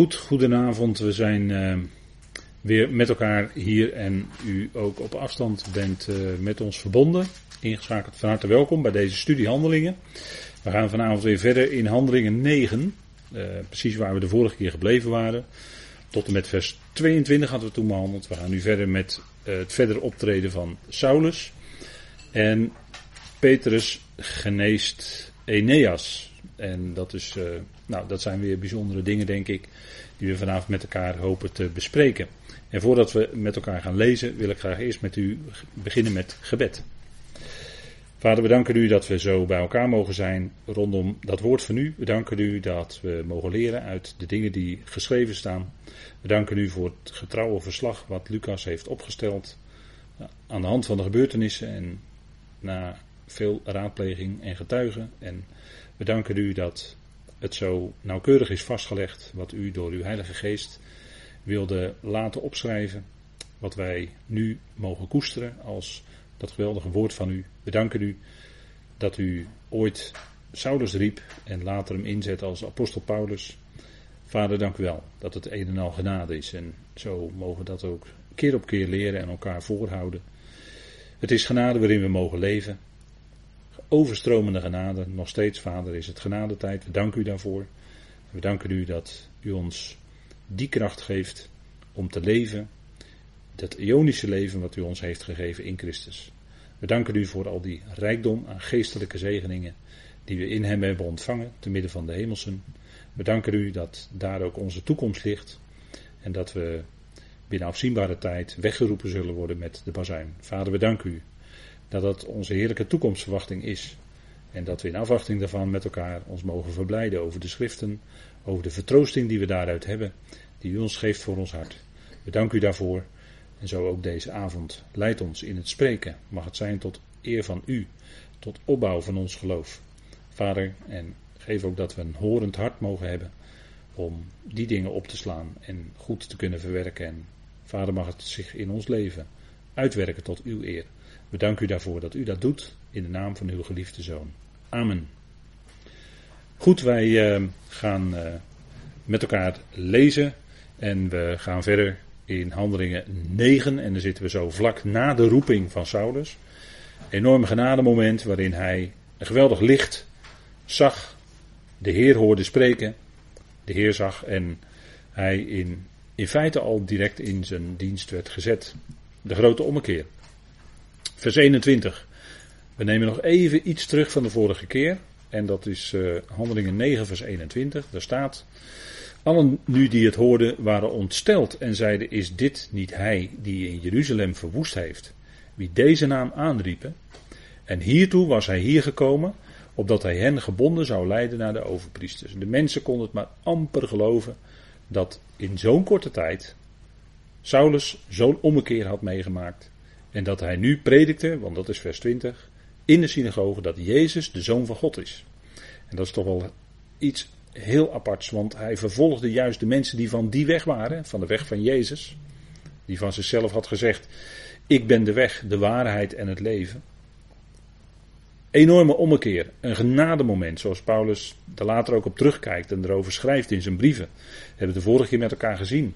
Goed, goedenavond. We zijn uh, weer met elkaar hier en u ook op afstand bent uh, met ons verbonden. Ingeschakeld van harte welkom bij deze studie Handelingen. We gaan vanavond weer verder in Handelingen 9. Uh, precies waar we de vorige keer gebleven waren. Tot en met vers 22 hadden we toen behandeld. We gaan nu verder met het verder optreden van Saulus. En Petrus geneest Eneas. En dat, is, uh, nou, dat zijn weer bijzondere dingen, denk ik, die we vanavond met elkaar hopen te bespreken. En voordat we met elkaar gaan lezen, wil ik graag eerst met u beginnen met gebed. Vader, we danken u dat we zo bij elkaar mogen zijn rondom dat woord van u. We danken u dat we mogen leren uit de dingen die geschreven staan. We danken u voor het getrouwe verslag wat Lucas heeft opgesteld aan de hand van de gebeurtenissen en na veel raadpleging en getuigen. En we danken u dat het zo nauwkeurig is vastgelegd wat u door uw Heilige Geest wilde laten opschrijven. Wat wij nu mogen koesteren als dat geweldige woord van u. We danken u dat u ooit Saulus riep en later hem inzet als apostel Paulus. Vader, dank u wel dat het een en al genade is. En zo mogen we dat ook keer op keer leren en elkaar voorhouden. Het is genade waarin we mogen leven overstromende genade. Nog steeds, Vader, is het genadetijd. We danken u daarvoor. We danken u dat u ons die kracht geeft om te leven. Dat ionische leven wat u ons heeft gegeven in Christus. We danken u voor al die rijkdom aan geestelijke zegeningen die we in hem hebben ontvangen, te midden van de hemelsen. We danken u dat daar ook onze toekomst ligt. En dat we binnen afzienbare tijd weggeroepen zullen worden met de bazuin. Vader, we danken u dat dat onze heerlijke toekomstverwachting is. En dat we in afwachting daarvan met elkaar ons mogen verblijden over de schriften, over de vertroosting die we daaruit hebben, die u ons geeft voor ons hart. We danken u daarvoor. En zo ook deze avond. Leid ons in het spreken. Mag het zijn tot eer van u, tot opbouw van ons geloof. Vader, en geef ook dat we een horend hart mogen hebben om die dingen op te slaan en goed te kunnen verwerken. En Vader, mag het zich in ons leven uitwerken tot uw eer. We u daarvoor dat u dat doet in de naam van uw geliefde zoon. Amen. Goed, wij uh, gaan uh, met elkaar lezen en we gaan verder in Handelingen 9 en dan zitten we zo vlak na de roeping van Saulus. Enorm genademoment waarin hij een geweldig licht zag, de Heer hoorde spreken, de Heer zag en hij in, in feite al direct in zijn dienst werd gezet. De grote ommekeer. Vers 21. We nemen nog even iets terug van de vorige keer. En dat is uh, Handelingen 9, vers 21. Daar staat. Allen nu die het hoorden waren ontsteld en zeiden: Is dit niet hij die in Jeruzalem verwoest heeft? Wie deze naam aanriepen? En hiertoe was hij hier gekomen, opdat hij hen gebonden zou leiden naar de overpriesters. De mensen konden het maar amper geloven dat in zo'n korte tijd Saulus zo'n ommekeer had meegemaakt. En dat hij nu predikte, want dat is vers 20, in de synagoge dat Jezus de Zoon van God is. En dat is toch wel iets heel aparts, want hij vervolgde juist de mensen die van die weg waren, van de weg van Jezus, die van zichzelf had gezegd, ik ben de weg, de waarheid en het leven. Enorme ommekeer, een genademoment, zoals Paulus er later ook op terugkijkt en erover schrijft in zijn brieven. We hebben de vorige keer met elkaar gezien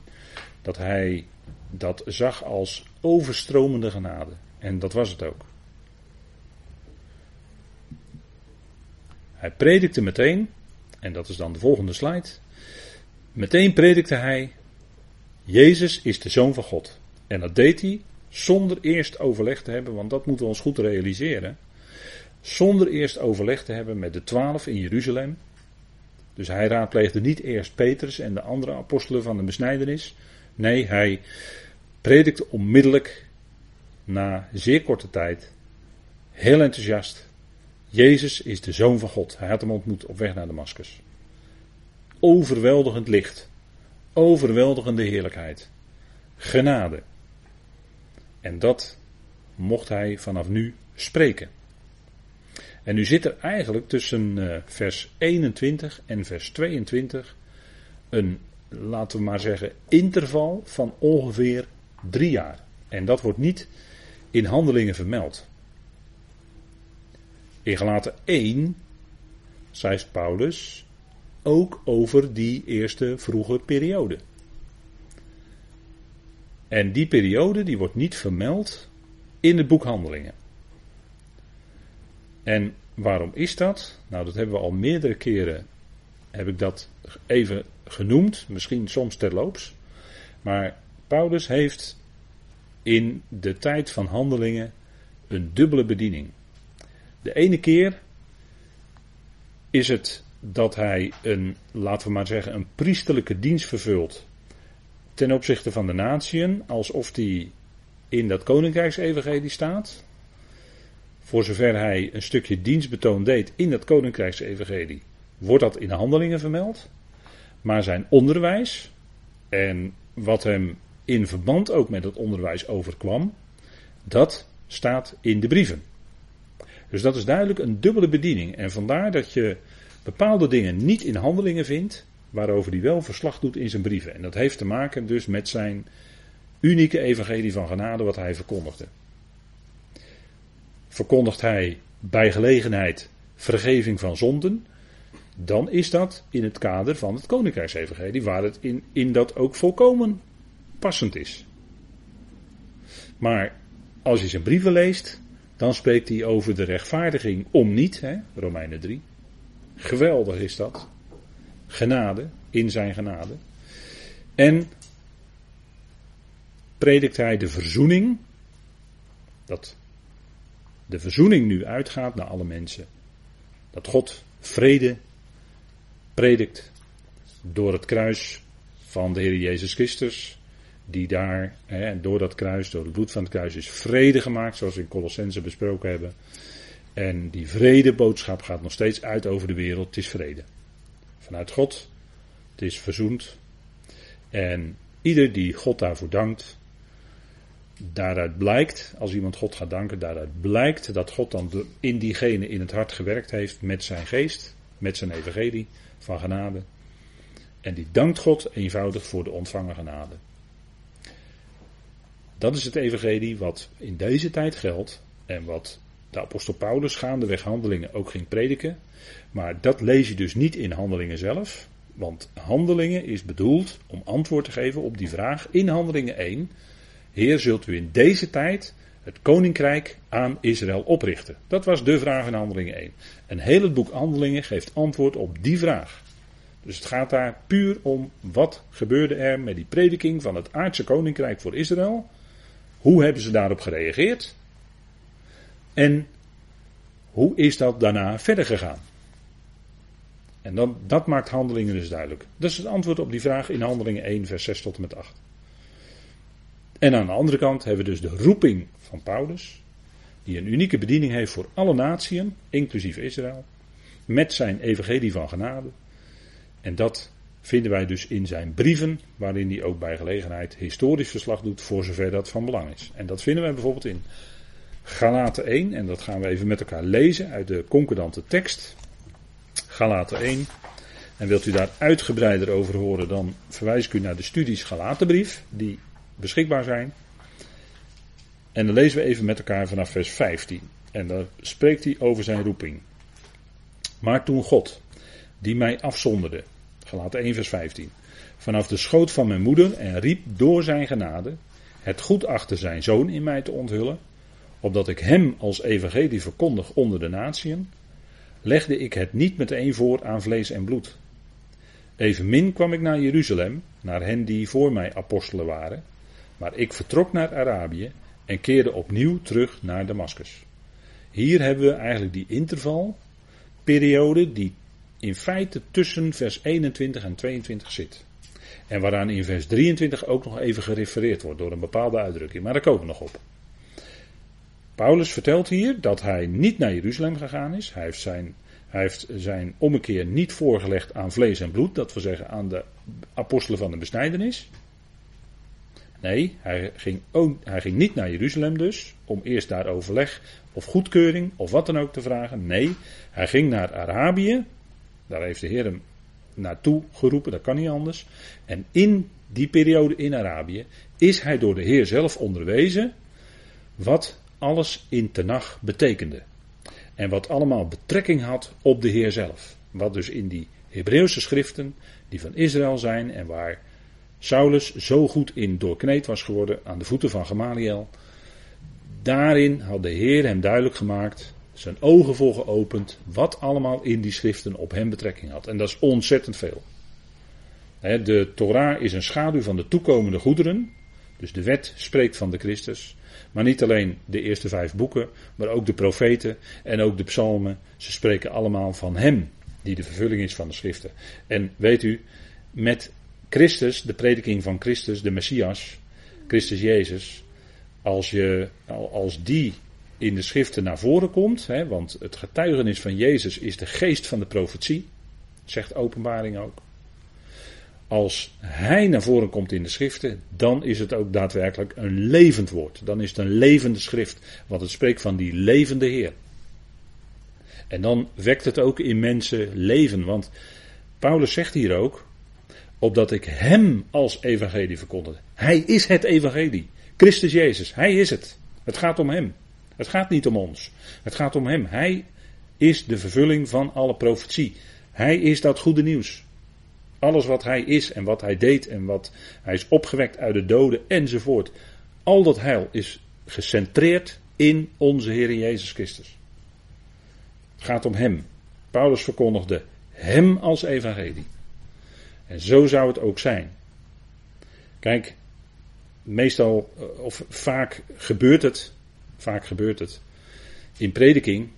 dat hij dat zag als overstromende genade. En dat was het ook. Hij predikte meteen, en dat is dan de volgende slide. Meteen predikte hij: Jezus is de zoon van God. En dat deed hij zonder eerst overleg te hebben, want dat moeten we ons goed realiseren. Zonder eerst overleg te hebben met de twaalf in Jeruzalem. Dus hij raadpleegde niet eerst Petrus en de andere apostelen van de besnijdenis. Nee, hij predikte onmiddellijk na zeer korte tijd, heel enthousiast. Jezus is de zoon van God. Hij had hem ontmoet op weg naar Damascus. Overweldigend licht. Overweldigende heerlijkheid. Genade. En dat mocht hij vanaf nu spreken. En nu zit er eigenlijk tussen uh, vers 21 en vers 22 een, laten we maar zeggen, interval van ongeveer Drie jaar. En dat wordt niet in handelingen vermeld. In gelaten 1 schrijft Paulus. ook over die eerste vroege periode. En die periode die wordt niet vermeld in het boek Handelingen. En waarom is dat? Nou, dat hebben we al meerdere keren, heb ik dat even genoemd, misschien soms terloops. Maar Paulus heeft in de tijd van handelingen een dubbele bediening. De ene keer is het dat hij een, laten we maar zeggen, een priesterlijke dienst vervult ten opzichte van de natieën, alsof hij in dat koninkrijksevangelie staat. Voor zover hij een stukje dienstbetoon deed in dat koninkrijksevangelie, wordt dat in de handelingen vermeld. Maar zijn onderwijs en wat hem in verband ook met het onderwijs overkwam, dat staat in de brieven. Dus dat is duidelijk een dubbele bediening. En vandaar dat je bepaalde dingen niet in handelingen vindt, waarover hij wel verslag doet in zijn brieven. En dat heeft te maken dus met zijn unieke evangelie van genade wat hij verkondigde. Verkondigt hij bij gelegenheid vergeving van zonden, dan is dat in het kader van het koninkrijksevangelie, waar het in, in dat ook volkomen passend is. Maar als je zijn brieven leest, dan spreekt hij over de rechtvaardiging om niet, hè, Romeinen 3. Geweldig is dat. Genade, in zijn genade. En predikt hij de verzoening, dat de verzoening nu uitgaat naar alle mensen. Dat God vrede predikt door het kruis van de Heer Jezus Christus die daar, hè, door dat kruis, door het bloed van het kruis, is vrede gemaakt, zoals we in Colossense besproken hebben. En die vredeboodschap gaat nog steeds uit over de wereld. Het is vrede. Vanuit God. Het is verzoend. En ieder die God daarvoor dankt, daaruit blijkt, als iemand God gaat danken, daaruit blijkt dat God dan in diegene in het hart gewerkt heeft met zijn geest, met zijn evangelie van genade. En die dankt God eenvoudig voor de ontvangen genade. Dat is het evangelie wat in deze tijd geldt en wat de apostel Paulus gaandeweg handelingen ook ging prediken. Maar dat lees je dus niet in handelingen zelf, want handelingen is bedoeld om antwoord te geven op die vraag in handelingen 1. Heer, zult u in deze tijd het koninkrijk aan Israël oprichten? Dat was de vraag in handelingen 1. En heel het boek handelingen geeft antwoord op die vraag. Dus het gaat daar puur om wat gebeurde er met die prediking van het aardse koninkrijk voor Israël. Hoe hebben ze daarop gereageerd? En hoe is dat daarna verder gegaan? En dan, dat maakt handelingen dus duidelijk. Dat is het antwoord op die vraag in handelingen 1, vers 6 tot en met 8. En aan de andere kant hebben we dus de roeping van Paulus, die een unieke bediening heeft voor alle natieën, inclusief Israël, met zijn evangelie van genade. En dat vinden wij dus in zijn brieven, waarin hij ook bij gelegenheid historisch verslag doet, voor zover dat van belang is. En dat vinden wij bijvoorbeeld in Galaten 1, en dat gaan we even met elkaar lezen uit de concordante tekst. Galaten 1. En wilt u daar uitgebreider over horen, dan verwijs ik u naar de studies Galatenbrief, die beschikbaar zijn. En dan lezen we even met elkaar vanaf vers 15. En daar spreekt hij over zijn roeping. Maar toen God, die mij afzonderde Galaten 1 vers 15. Vanaf de schoot van mijn moeder en riep door zijn genade het goed achter zijn zoon in mij te onthullen, opdat ik hem als evangelie verkondig onder de natieën, legde ik het niet meteen voor aan vlees en bloed. Evenmin kwam ik naar Jeruzalem, naar hen die voor mij apostelen waren, maar ik vertrok naar Arabië en keerde opnieuw terug naar Damascus. Hier hebben we eigenlijk die intervalperiode die in feite tussen vers 21 en 22 zit. En waaraan in vers 23 ook nog even gerefereerd wordt door een bepaalde uitdrukking. Maar daar komen we nog op. Paulus vertelt hier dat hij niet naar Jeruzalem gegaan is. Hij heeft zijn, hij heeft zijn ommekeer niet voorgelegd aan vlees en bloed, dat wil zeggen aan de apostelen van de besnijdenis. Nee, hij ging, hij ging niet naar Jeruzalem dus, om eerst daar overleg of goedkeuring of wat dan ook te vragen. Nee, hij ging naar Arabië, daar heeft de Heer hem naartoe geroepen, dat kan niet anders. En in die periode in Arabië is hij door de Heer zelf onderwezen wat alles in Tenach betekende. En wat allemaal betrekking had op de Heer zelf. Wat dus in die Hebreeuwse schriften die van Israël zijn en waar Saulus zo goed in doorkneed was geworden aan de voeten van Gamaliel. Daarin had de Heer hem duidelijk gemaakt, zijn ogen voor geopend, wat allemaal in die schriften op hem betrekking had. En dat is ontzettend veel. De Torah is een schaduw van de toekomende goederen. Dus de wet spreekt van de Christus. Maar niet alleen de eerste vijf boeken, maar ook de profeten en ook de psalmen. Ze spreken allemaal van Hem, die de vervulling is van de schriften. En weet u, met Christus, de prediking van Christus, de Messias, Christus Jezus, als, je, als die in de schriften naar voren komt, hè, want het getuigenis van Jezus is de geest van de profetie, zegt openbaring ook. Als hij naar voren komt in de schriften, dan is het ook daadwerkelijk een levend woord. Dan is het een levende schrift, want het spreekt van die levende Heer. En dan wekt het ook in mensen leven, want Paulus zegt hier ook, opdat ik hem als evangelie verkondigde. Hij is het evangelie. Christus Jezus, hij is het. Het gaat om hem. Het gaat niet om ons. Het gaat om hem. Hij is de vervulling van alle profetie. Hij is dat goede nieuws. Alles wat hij is en wat hij deed en wat hij is opgewekt uit de doden enzovoort. Al dat heil is gecentreerd in onze Heer Jezus Christus. Het gaat om hem. Paulus verkondigde hem als evangelie. En zo zou het ook zijn. Kijk, meestal, eh, of vaak gebeurt het, vaak gebeurt het in prediking,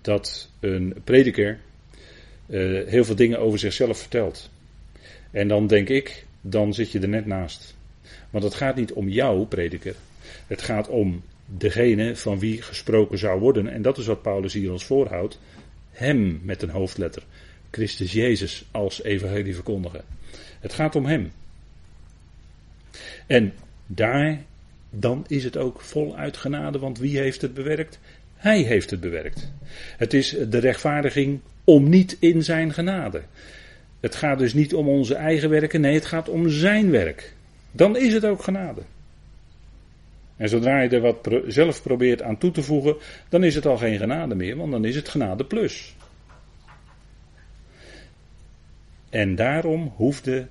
dat een prediker uh, heel veel dingen over zichzelf vertelt. En dan denk ik, dan zit je er net naast. Want het gaat niet om jou, prediker. Het gaat om degene van wie gesproken zou worden. En dat is wat Paulus hier ons voorhoudt. Hem met een hoofdletter. Christus Jezus als evangelie verkondigen. Het gaat om hem. En daar, dan is het ook voluit genade, want wie heeft het bewerkt? Hij heeft het bewerkt. Het is de rechtvaardiging om niet in zijn genade. Het gaat dus niet om onze eigen werken, nee, het gaat om zijn werk. Dan is het ook genade. En zodra je er wat zelf probeert aan toe te voegen, dan is het al geen genade meer, want dan is het genade plus. En daarom hoefde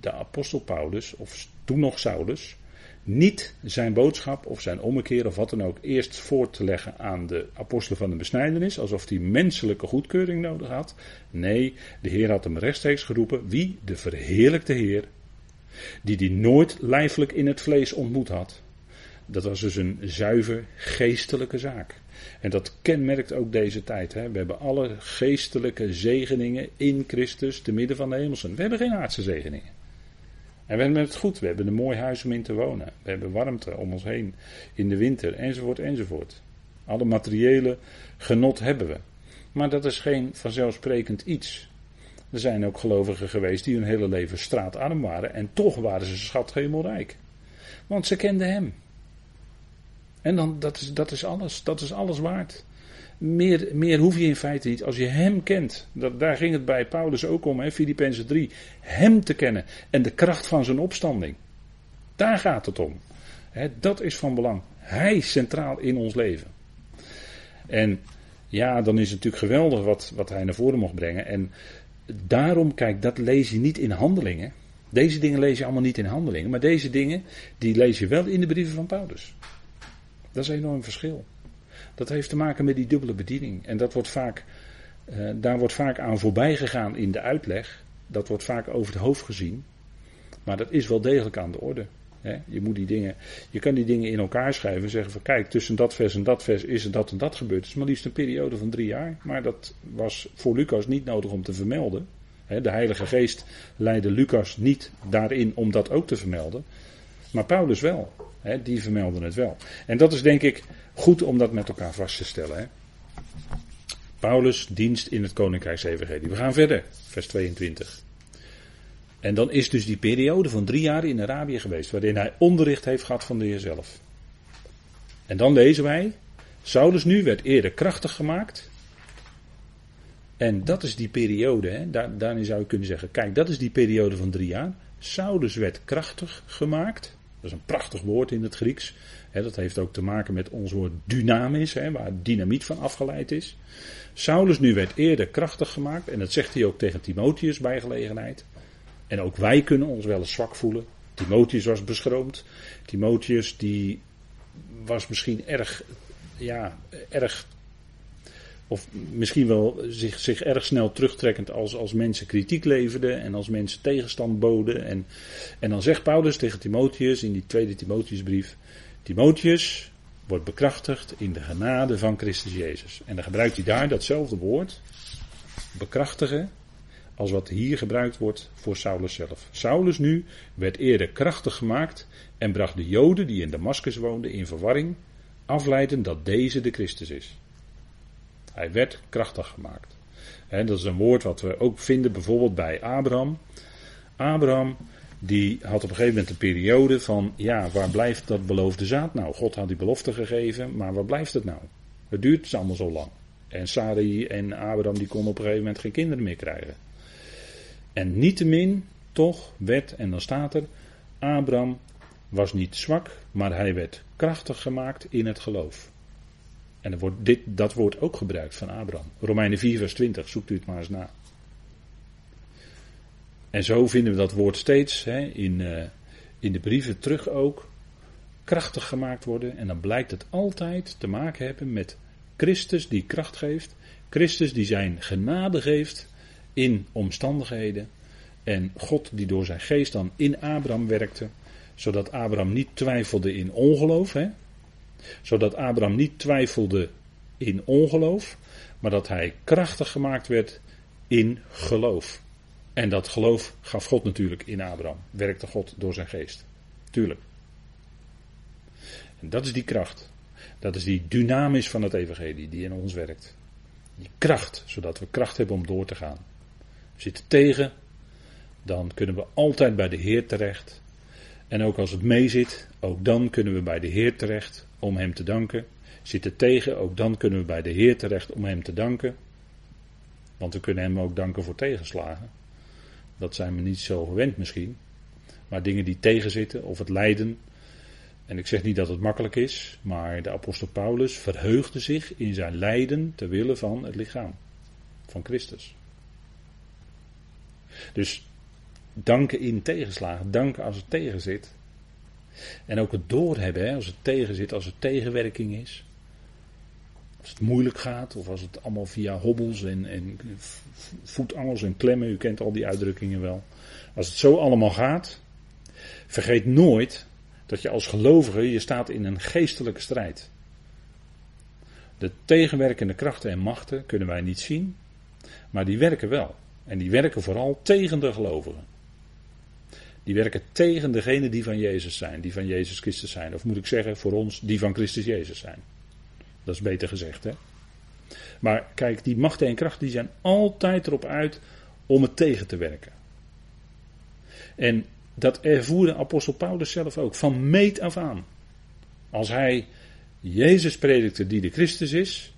de apostel Paulus, of toen nog Saulus, niet zijn boodschap of zijn ommekeer of wat dan ook eerst voor te leggen aan de apostelen van de besnijdenis, alsof hij menselijke goedkeuring nodig had. Nee, de Heer had hem rechtstreeks geroepen, wie? De verheerlijkte Heer, die die nooit lijfelijk in het vlees ontmoet had. Dat was dus een zuiver geestelijke zaak. En dat kenmerkt ook deze tijd. Hè. We hebben alle geestelijke zegeningen in Christus te midden van de hemelsen. We hebben geen aardse zegeningen. En we hebben het goed. We hebben een mooi huis om in te wonen. We hebben warmte om ons heen in de winter, enzovoort, enzovoort. Alle materiële genot hebben we. Maar dat is geen vanzelfsprekend iets. Er zijn ook gelovigen geweest die hun hele leven straatarm waren en toch waren ze schat hemelrijk. Want ze kenden hem. En dan, dat is, dat is alles, dat is alles waard. Meer, meer hoef je in feite niet. Als je Hem kent, dat, daar ging het bij Paulus ook om, Filippenzen 3. Hem te kennen en de kracht van zijn opstanding. Daar gaat het om. dat is van belang. Hij centraal in ons leven. En ja, dan is het natuurlijk geweldig wat, wat hij naar voren mocht brengen. En daarom, kijk, dat lees je niet in handelingen. Deze dingen lees je allemaal niet in handelingen. Maar deze dingen, die lees je wel in de brieven van Paulus. Dat is een enorm verschil. Dat heeft te maken met die dubbele bediening. En dat wordt vaak, uh, daar wordt vaak aan voorbij gegaan in de uitleg. Dat wordt vaak over het hoofd gezien. Maar dat is wel degelijk aan de orde. Je, moet die dingen, je kan die dingen in elkaar schrijven en zeggen van kijk, tussen dat vers en dat vers is er dat en dat gebeurd. Het is maar liefst een periode van drie jaar. Maar dat was voor Lucas niet nodig om te vermelden. De Heilige Geest leidde Lucas niet daarin om dat ook te vermelden. Maar Paulus wel die vermelden het wel. En dat is denk ik goed om dat met elkaar vast te stellen. Paulus dienst in het Koninkrijksevangelie. We gaan verder, vers 22. En dan is dus die periode van drie jaar in Arabië geweest, waarin hij onderricht heeft gehad van de Heer zelf. En dan lezen wij, Saulus nu werd eerder krachtig gemaakt. En dat is die periode, hè, daar, daarin zou je kunnen zeggen, kijk, dat is die periode van drie jaar. Saulus werd krachtig gemaakt. Dat is een prachtig woord in het Grieks. dat heeft ook te maken met ons woord dynamis, waar dynamiet van afgeleid is. Saulus nu werd eerder krachtig gemaakt. En dat zegt hij ook tegen Timotheus bij gelegenheid. En ook wij kunnen ons wel eens zwak voelen. Timotheus was beschroomd. Timotheus die was misschien erg, ja, erg of misschien wel zich, zich erg snel terugtrekkend als, als mensen kritiek leverden en als mensen tegenstand boden. En, en dan zegt Paulus tegen Timotheus in die tweede Timotheusbrief: Timotheus wordt bekrachtigd in de genade van Christus Jezus. En dan gebruikt hij daar datzelfde woord, bekrachtigen, als wat hier gebruikt wordt voor Saulus zelf. Saulus nu werd eerder krachtig gemaakt en bracht de Joden die in Damascus woonden in verwarring, afleiden dat deze de Christus is. Hij werd krachtig gemaakt. dat is een woord wat we ook vinden bijvoorbeeld bij Abraham. Abraham die had op een gegeven moment een periode van, ja, waar blijft dat beloofde zaad nou? God had die belofte gegeven, maar waar blijft het nou? Het duurt allemaal zo lang. En Sarai en Abraham die konden op een gegeven moment geen kinderen meer krijgen. En niettemin, toch werd, en dan staat er, Abraham was niet zwak, maar hij werd krachtig gemaakt in het geloof. En er wordt dit, dat wordt ook gebruikt van Abraham. Romeinen 4, vers 20, zoekt u het maar eens na. En zo vinden we dat woord steeds hè, in, uh, in de brieven terug ook. Krachtig gemaakt worden. En dan blijkt het altijd te maken hebben met Christus die kracht geeft. Christus die zijn genade geeft in omstandigheden. En God die door zijn geest dan in Abraham werkte. Zodat Abraham niet twijfelde in ongeloof. Hè? Zodat Abraham niet twijfelde in ongeloof. Maar dat hij krachtig gemaakt werd in geloof. En dat geloof gaf God natuurlijk in Abraham. Werkte God door zijn geest. Tuurlijk. En dat is die kracht. Dat is die dynamis van het evangelie die in ons werkt. Die kracht, zodat we kracht hebben om door te gaan. We zitten tegen, dan kunnen we altijd bij de Heer terecht. En ook als het meezit, ook dan kunnen we bij de Heer terecht om Hem te danken. Zitten tegen, ook dan kunnen we bij de Heer terecht om Hem te danken. Want we kunnen Hem ook danken voor tegenslagen. Dat zijn we niet zo gewend misschien. Maar dingen die tegenzitten of het lijden. En ik zeg niet dat het makkelijk is, maar de apostel Paulus verheugde zich in zijn lijden ter wille van het lichaam van Christus. Dus danken in tegenslagen, danken als het tegenzit. En ook het doorhebben, als het tegenzit, als het tegenwerking is. Als het moeilijk gaat, of als het allemaal via hobbels en, en voetangels en klemmen, u kent al die uitdrukkingen wel. Als het zo allemaal gaat, vergeet nooit dat je als gelovige, je staat in een geestelijke strijd. De tegenwerkende krachten en machten kunnen wij niet zien, maar die werken wel. En die werken vooral tegen de gelovigen. Die werken tegen degenen die van Jezus zijn, die van Jezus Christus zijn. Of moet ik zeggen, voor ons, die van Christus Jezus zijn. Dat is beter gezegd, hè? Maar kijk, die machten en krachten die zijn altijd erop uit om het tegen te werken. En dat ervoerde apostel Paulus zelf ook, van meet af aan. Als hij Jezus predikte die de Christus is,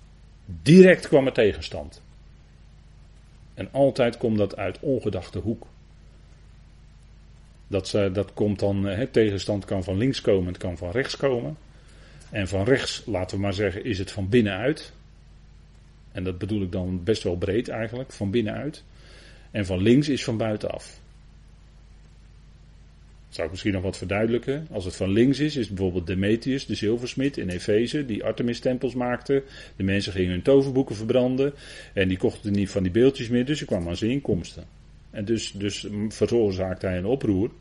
direct kwam er tegenstand. En altijd komt dat uit ongedachte hoek. Dat, dat komt dan, tegenstand kan van links komen, het kan van rechts komen. En van rechts, laten we maar zeggen, is het van binnenuit. En dat bedoel ik dan best wel breed eigenlijk, van binnenuit. En van links is van buitenaf. Zou ik misschien nog wat verduidelijken? Als het van links is, is bijvoorbeeld Demetrius, de zilversmid in Efeze, die Artemis-tempels maakte. De mensen gingen hun toverboeken verbranden. En die kochten niet van die beeldjes meer, dus ze kwam aan zijn inkomsten. En dus, dus veroorzaakte hij een oproer.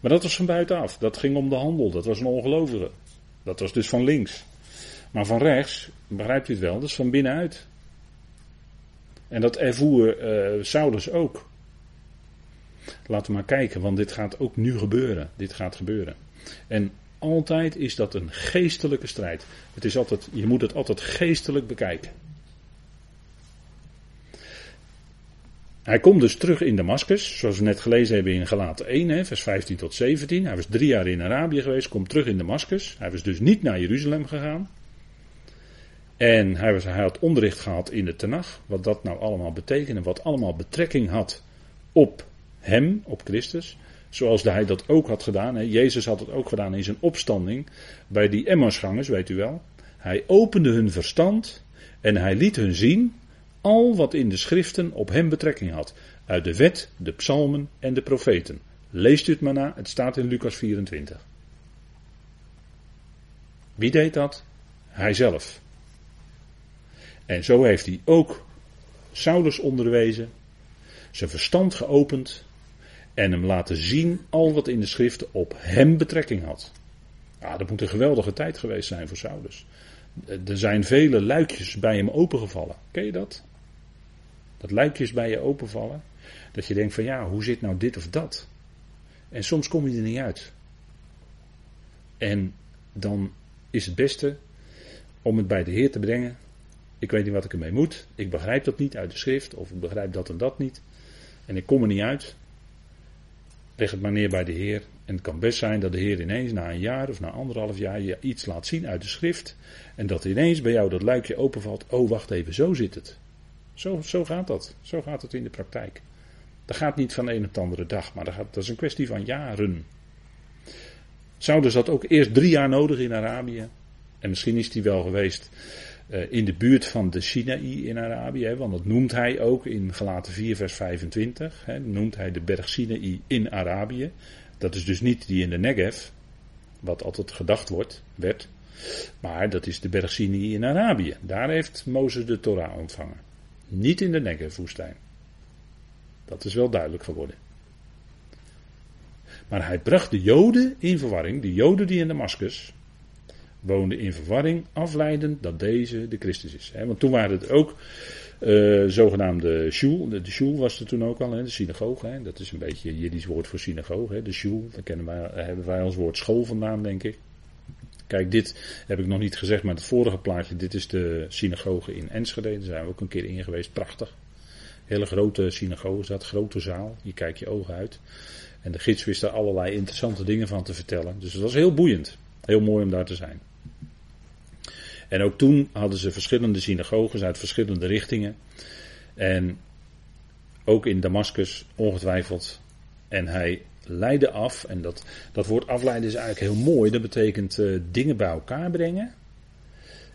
Maar dat was van buitenaf. Dat ging om de handel. Dat was een ongelovige. Dat was dus van links. Maar van rechts, begrijpt u het wel, dat is van binnenuit. En dat ervoer uh, Saulus ook. Laten we maar kijken, want dit gaat ook nu gebeuren. Dit gaat gebeuren. En altijd is dat een geestelijke strijd. Het is altijd, je moet het altijd geestelijk bekijken. Hij komt dus terug in Damascus, zoals we net gelezen hebben in Galaten 1, hè, vers 15 tot 17. Hij was drie jaar in Arabië geweest, komt terug in Damascus. Hij was dus niet naar Jeruzalem gegaan. En hij, was, hij had onderricht gehad in de Tenach, wat dat nou allemaal betekende, wat allemaal betrekking had op hem, op Christus. Zoals hij dat ook had gedaan. Hè. Jezus had het ook gedaan in zijn opstanding bij die Emmausgangers, weet u wel. Hij opende hun verstand en hij liet hun zien al wat in de schriften op hem betrekking had. Uit de wet, de psalmen en de profeten. Leest u het maar na, het staat in Lucas 24. Wie deed dat? Hij zelf. En zo heeft hij ook Saulus onderwezen, zijn verstand geopend en hem laten zien al wat in de schriften op hem betrekking had. Ja, dat moet een geweldige tijd geweest zijn voor Saulus. Er zijn vele luikjes bij hem opengevallen. Ken je dat? Dat luikjes bij je openvallen. Dat je denkt van ja, hoe zit nou dit of dat? En soms kom je er niet uit. En dan is het beste om het bij de Heer te brengen. Ik weet niet wat ik ermee moet. Ik begrijp dat niet uit de schrift. Of ik begrijp dat en dat niet. En ik kom er niet uit. Leg het maar neer bij de Heer. En het kan best zijn dat de Heer ineens na een jaar of na anderhalf jaar je iets laat zien uit de schrift. En dat ineens bij jou dat luikje openvalt. Oh, wacht even, zo zit het. Zo, zo gaat dat. Zo gaat het in de praktijk. Dat gaat niet van een op de andere dag, maar dat, is een kwestie van jaren. Zouden ze dat ook eerst drie jaar nodig in Arabië? En misschien is hij wel geweest uh, in de buurt van de Sinaï in Arabië, want dat noemt hij ook in Galaten 4 vers 25. Hè, noemt hij de berg Sinaï in Arabië. Dat is dus niet die in de Negev, wat altijd gedacht wordt, werd. Maar dat is de berg Sinaï in Arabië. Daar heeft Mozes de Torah ontvangen. Niet in de Negev-woestijn. Dat is wel duidelijk geworden. Maar hij bracht de Joden in verwarring, de Joden die in Damascus woonden in verwarring, afleidend dat deze de Christus is. Want toen waren het ook uh, zogenaamde shul, de, shul was er toen ook al, de synagoge. Dat is een beetje Jiddisch woord voor synagoge, de shul. Daar kennen wij, hebben wij ons woord school vandaan, denk ik. Kijk, dit heb ik nog niet gezegd, maar het vorige plaatje, dit is de synagoge in Enschede. Daar zijn we ook een keer in geweest, prachtig. Hele grote synagoge dat, grote zaal. Je kijkt je ogen uit. En de gids wist daar allerlei interessante dingen van te vertellen. Dus het was heel boeiend. Heel mooi om daar te zijn. En ook toen hadden ze verschillende synagoges uit verschillende richtingen. En ook in Damascus ongetwijfeld. En hij leidde af. En dat, dat woord afleiden is eigenlijk heel mooi. Dat betekent uh, dingen bij elkaar brengen.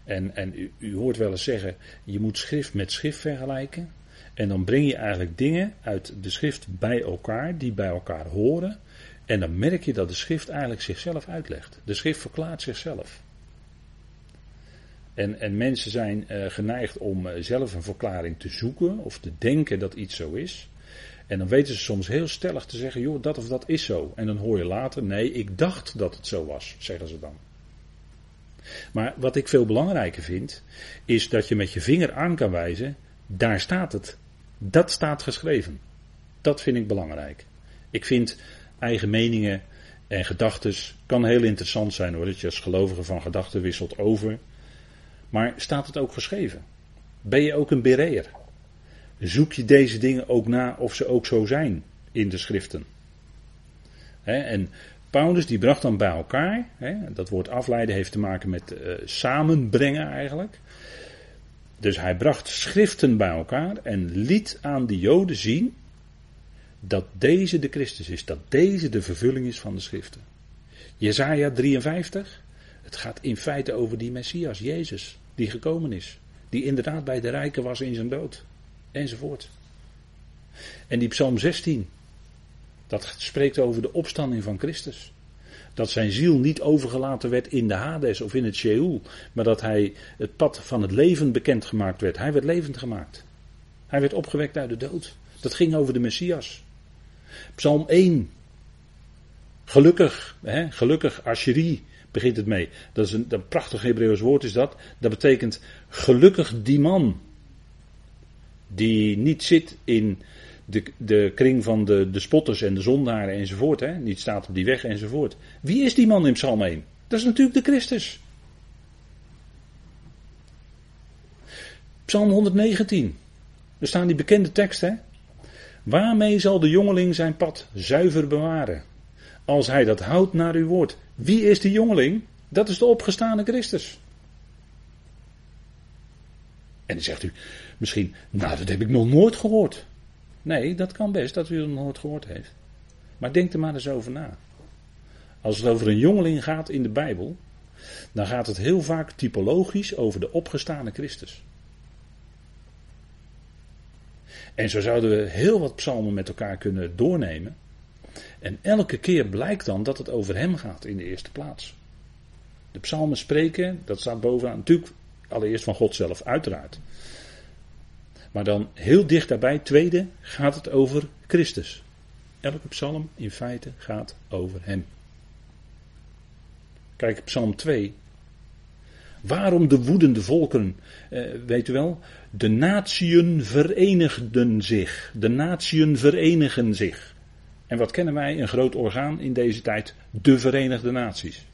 En, en u, u hoort wel eens zeggen, je moet schrift met schrift vergelijken. En dan breng je eigenlijk dingen uit de schrift bij elkaar, die bij elkaar horen. En dan merk je dat de schrift eigenlijk zichzelf uitlegt. De schrift verklaart zichzelf. En, en mensen zijn uh, geneigd om uh, zelf een verklaring te zoeken of te denken dat iets zo is. En dan weten ze soms heel stellig te zeggen, joh, dat of dat is zo. En dan hoor je later, nee, ik dacht dat het zo was, zeggen ze dan. Maar wat ik veel belangrijker vind, is dat je met je vinger aan kan wijzen, daar staat het. Dat staat geschreven. Dat vind ik belangrijk. Ik vind eigen meningen en gedachten kan heel interessant zijn hoor, dat je als gelovige van gedachten wisselt over. Maar staat het ook geschreven? Ben je ook een bereer? Zoek je deze dingen ook na of ze ook zo zijn in de schriften? en Paulus die bracht dan bij elkaar, dat woord afleiden heeft te maken met uh, samenbrengen eigenlijk. Dus hij bracht schriften bij elkaar en liet aan de Joden zien dat deze de Christus is, dat deze de vervulling is van de schriften. Jezaja 53, het gaat in feite over die Messias, Jezus, die gekomen is. Die inderdaad bij de rijken was in zijn dood. Enzovoort. En die Psalm 16, dat spreekt over de opstanding van Christus. Dat zijn ziel niet overgelaten werd in de Hades of in het Sheol, maar dat hij het pad van het leven bekendgemaakt werd. Hij werd levend gemaakt. Hij werd opgewekt uit de dood. Dat ging over de Messias. Psalm 1. Gelukkig, hè, gelukkig, Asherie begint het mee. Dat is een, een prachtig Hebreeuws woord is dat. Dat betekent gelukkig die man. Die niet zit in de, de kring van de, de spotters en de zondaren enzovoort. Hè? Niet staat op die weg enzovoort. Wie is die man in Psalm 1? Dat is natuurlijk de Christus. Psalm 119. Er staan die bekende teksten. Waarmee zal de jongeling zijn pad zuiver bewaren? Als hij dat houdt naar uw woord. Wie is die jongeling? Dat is de opgestane Christus. En dan zegt u misschien, nou dat heb ik nog nooit gehoord. Nee, dat kan best dat u het nog nooit gehoord heeft. Maar denk er maar eens over na. Als het over een jongeling gaat in de Bijbel, dan gaat het heel vaak typologisch over de opgestane Christus. En zo zouden we heel wat psalmen met elkaar kunnen doornemen. En elke keer blijkt dan dat het over hem gaat in de eerste plaats. De psalmen spreken, dat staat bovenaan, natuurlijk allereerst van God zelf, uiteraard. Maar dan heel dicht daarbij, tweede, gaat het over Christus. Elke psalm in feite gaat over hem. Kijk, psalm 2. Waarom de woedende volken? Eh, weet u wel? De natieën verenigden zich. De natieën verenigen zich. En wat kennen wij? Een groot orgaan in deze tijd. De Verenigde Naties.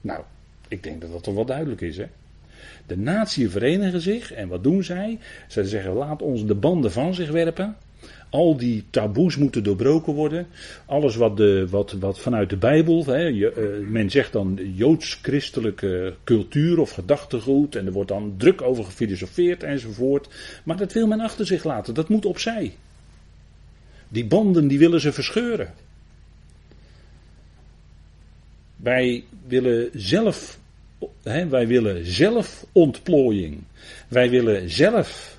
Nou, ik denk dat dat toch wel duidelijk is, hè? De natieën verenigen zich en wat doen zij? Zij zeggen: laat ons de banden van zich werpen. Al die taboes moeten doorbroken worden. Alles wat, de, wat, wat vanuit de Bijbel, hè, je, uh, men zegt dan joods-christelijke cultuur of gedachtegoed. En er wordt dan druk over gefilosofeerd enzovoort. Maar dat wil men achter zich laten, dat moet opzij. Die banden die willen ze verscheuren. Wij willen zelf, wij willen zelf ontplooiing. Wij willen zelf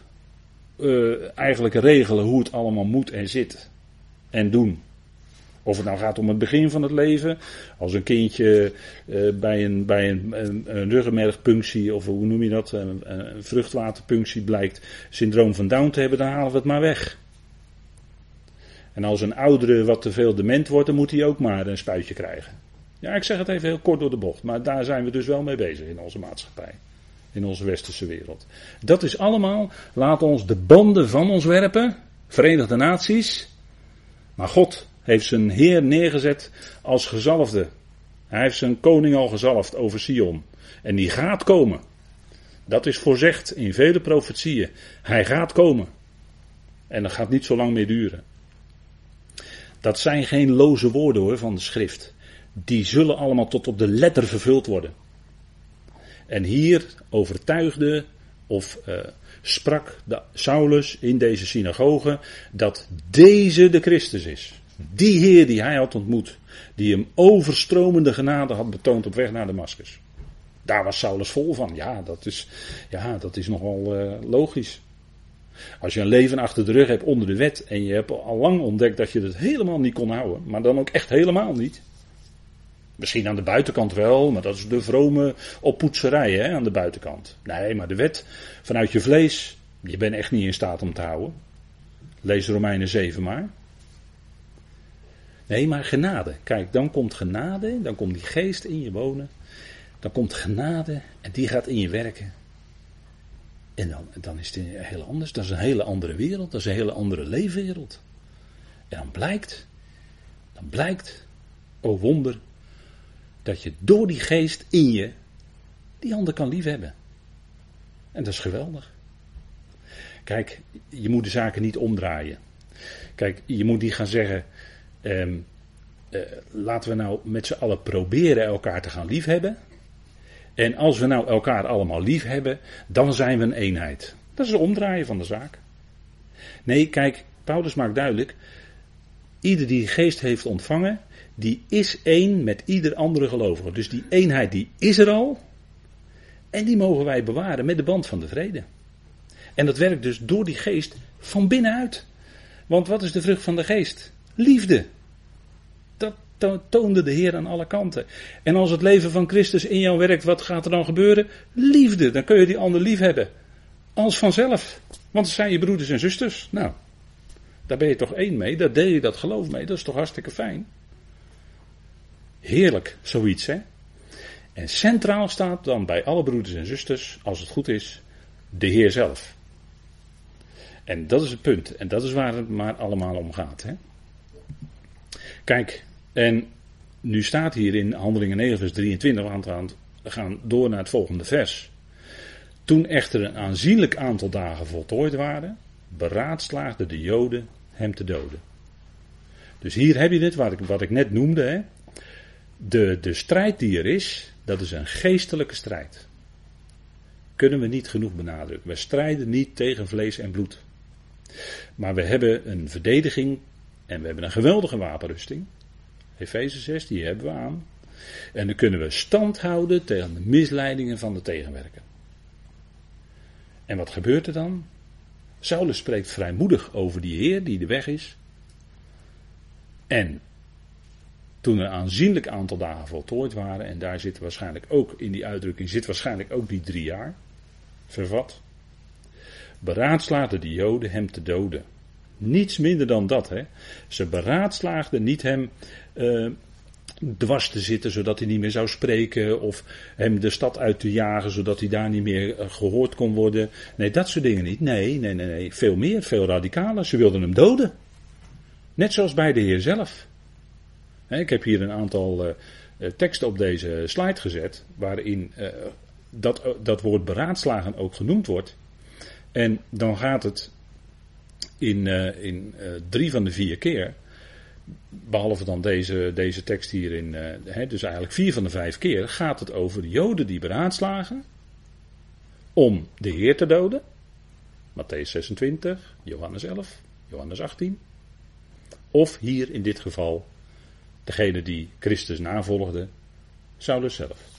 uh, eigenlijk regelen hoe het allemaal moet en zit en doen. Of het nou gaat om het begin van het leven, als een kindje uh, bij, een, bij een, een, een, ruggenmergpunctie, of hoe noem je dat, een, een vruchtwaterpunctie blijkt syndroom van Down te hebben, dan halen we het maar weg. En als een oudere wat te veel dement wordt, dan moet hij ook maar een spuitje krijgen. Ja, ik zeg het even heel kort door de bocht, maar daar zijn we dus wel mee bezig in onze maatschappij in onze westerse wereld. Dat is allemaal, laat ons de banden van ons werpen, Verenigde Naties. Maar God heeft zijn Heer neergezet als gezalfde. Hij heeft zijn koning al gezalfd over Sion. En die gaat komen. Dat is voorzegd in vele profetieën. Hij gaat komen. En dat gaat niet zo lang meer duren. Dat zijn geen loze woorden hoor van de schrift. Die zullen allemaal tot op de letter vervuld worden. En hier overtuigde of uh, sprak de Saulus in deze synagoge dat deze de Christus is. Die Heer die hij had ontmoet, die hem overstromende genade had betoond op weg naar Damascus. Daar was Saulus vol van. Ja, dat is, ja, dat is nogal uh, logisch. Als je een leven achter de rug hebt onder de wet en je hebt al lang ontdekt dat je het helemaal niet kon houden, maar dan ook echt helemaal niet. Misschien aan de buitenkant wel, maar dat is de vrome oppoetserij hè, aan de buitenkant. Nee, maar de wet vanuit je vlees, je bent echt niet in staat om te houden. Lees Romeinen 7 maar. Nee, maar genade. Kijk, dan komt genade, dan komt die geest in je wonen. Dan komt genade en die gaat in je werken. En dan, dan is het heel anders. Dat is een hele andere wereld. Dat is een hele andere leefwereld. En dan blijkt, dan blijkt, oh wonder, dat je door die geest in je die ander kan liefhebben. En dat is geweldig. Kijk, je moet de zaken niet omdraaien. Kijk, je moet niet gaan zeggen. Eh, laten we nou met z'n allen proberen elkaar te gaan liefhebben. En als we nou elkaar allemaal lief hebben, dan zijn we een eenheid. Dat is het omdraaien van de zaak. Nee, kijk, Paulus maakt duidelijk. Ieder die geest heeft ontvangen, die is één met ieder andere gelovige. Dus die eenheid die is er al. En die mogen wij bewaren met de band van de vrede. En dat werkt dus door die geest van binnenuit. Want wat is de vrucht van de geest? Liefde. Dat toonde de Heer aan alle kanten. En als het leven van Christus in jou werkt, wat gaat er dan gebeuren? Liefde. Dan kun je die ander lief hebben. Als vanzelf. Want het zijn je broeders en zusters. Nou, daar ben je toch één mee. Daar deel je dat geloof mee. Dat is toch hartstikke fijn. Heerlijk, zoiets hè. En centraal staat dan bij alle broeders en zusters, als het goed is, de Heer zelf. En dat is het punt. En dat is waar het maar allemaal om gaat. Hè? Kijk, en nu staat hier in Handelingen 9, vers 23, we gaan door naar het volgende vers. Toen echter een aanzienlijk aantal dagen voltooid waren, beraadslaagden de Joden hem te doden. Dus hier heb je dit, wat ik, wat ik net noemde. Hè? De, de strijd die er is, dat is een geestelijke strijd. Kunnen we niet genoeg benadrukken. We strijden niet tegen vlees en bloed. Maar we hebben een verdediging En we hebben een geweldige wapenrusting. Efeze 6, die hebben we aan. En dan kunnen we stand houden tegen de misleidingen van de tegenwerker. En wat gebeurt er dan? Saulus spreekt vrijmoedig over die Heer die de weg is. En toen een aanzienlijk aantal dagen voltooid waren, en daar zit waarschijnlijk ook in die uitdrukking, zit waarschijnlijk ook die drie jaar, vervat, beraadslaagden de Joden hem te doden. Niets minder dan dat. Hè. Ze beraadslaagden niet hem uh, dwars te zitten zodat hij niet meer zou spreken. Of hem de stad uit te jagen zodat hij daar niet meer eh, gehoord kon worden. Nee, dat soort dingen niet. Nee, nee, nee, nee. Veel meer, veel radicaler. Ze wilden hem doden. Net zoals bij de Heer zelf. Ik heb hier een aantal uh, teksten op deze slide gezet. Waarin uh, dat, dat woord beraadslagen ook genoemd wordt. En dan gaat het in, in drie van de vier keer, behalve dan deze, deze tekst hierin, uh, hè, dus eigenlijk vier van de vijf keer, gaat het over de Joden die beraadslagen om de Heer te doden. Matthäus 26, Johannes 11, Johannes 18. Of hier in dit geval, degene die Christus navolgde, Saulus zelf.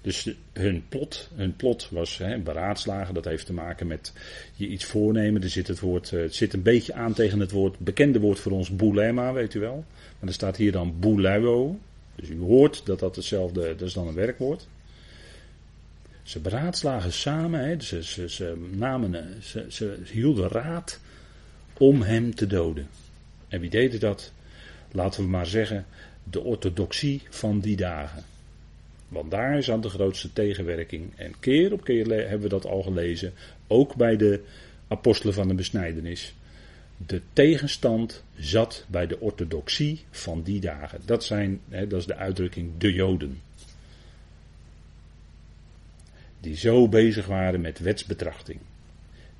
Dus hun plot, hun plot was hè, beraadslagen. Dat heeft te maken met je iets voornemen. Er zit het, woord, eh, het zit een beetje aan tegen het woord, bekende woord voor ons, boulema, weet u wel. Maar er staat hier dan bouleuo. Dus u hoort dat dat hetzelfde, dat is dan een werkwoord. Ze beraadslagen samen, ze, ze, ze, namen, ze, ze hielden raad om hem te doden. En wie deden dat? Laten we maar zeggen, de orthodoxie van die dagen. Want daar zat de grootste tegenwerking. En keer op keer hebben we dat al gelezen. Ook bij de apostelen van de besnijdenis. De tegenstand zat bij de orthodoxie van die dagen. Dat, zijn, hè, dat is de uitdrukking de Joden. Die zo bezig waren met wetsbetrachting.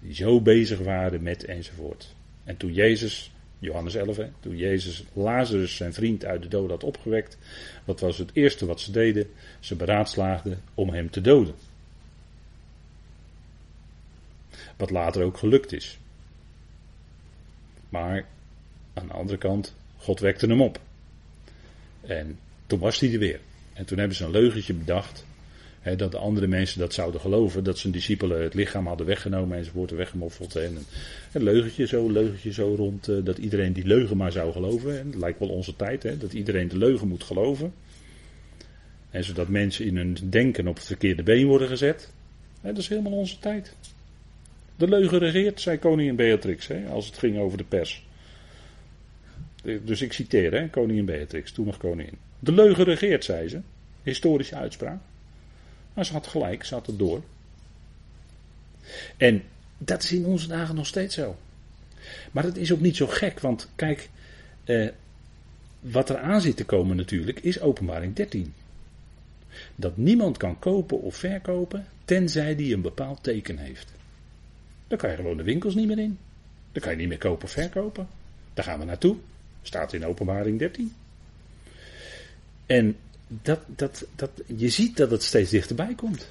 Die zo bezig waren met enzovoort. En toen Jezus Johannes 11, toen Jezus Lazarus, zijn vriend, uit de dood had opgewekt, wat was het eerste wat ze deden? Ze beraadslaagden om hem te doden. Wat later ook gelukt is. Maar aan de andere kant, God wekte hem op. En toen was hij er weer. En toen hebben ze een leugentje bedacht dat de andere mensen dat zouden geloven. Dat zijn discipelen het lichaam hadden weggenomen enzovoort, weggemoffeld. En een leugentje zo, leugentje zo rond. Eh, dat iedereen die leugen maar zou geloven. En dat lijkt wel onze tijd, dat iedereen de leugen moet geloven. En zodat mensen in hun denken op het verkeerde been worden gezet. dat is helemaal onze tijd. De leugen regeert, zei koningin Beatrix, als het ging over de pers. Dus ik citeer, koningin Beatrix, toen nog koningin. De leugen regeert, zei ze. Historische uitspraak. Maar ze had gelijk, ze had het door. En dat is in onze dagen nog steeds zo. Maar dat is ook niet zo gek, want kijk, eh, wat er aan zit te komen natuurlijk, is openbaring 13. Dat niemand kan kopen of verkopen, tenzij die een bepaald teken heeft. Dan kan je gewoon de winkels niet meer in. Dan kan je niet meer kopen of verkopen. Daar gaan we naartoe. Staat in openbaring 13. En dat, dat, dat, je ziet dat het steeds dichterbij komt.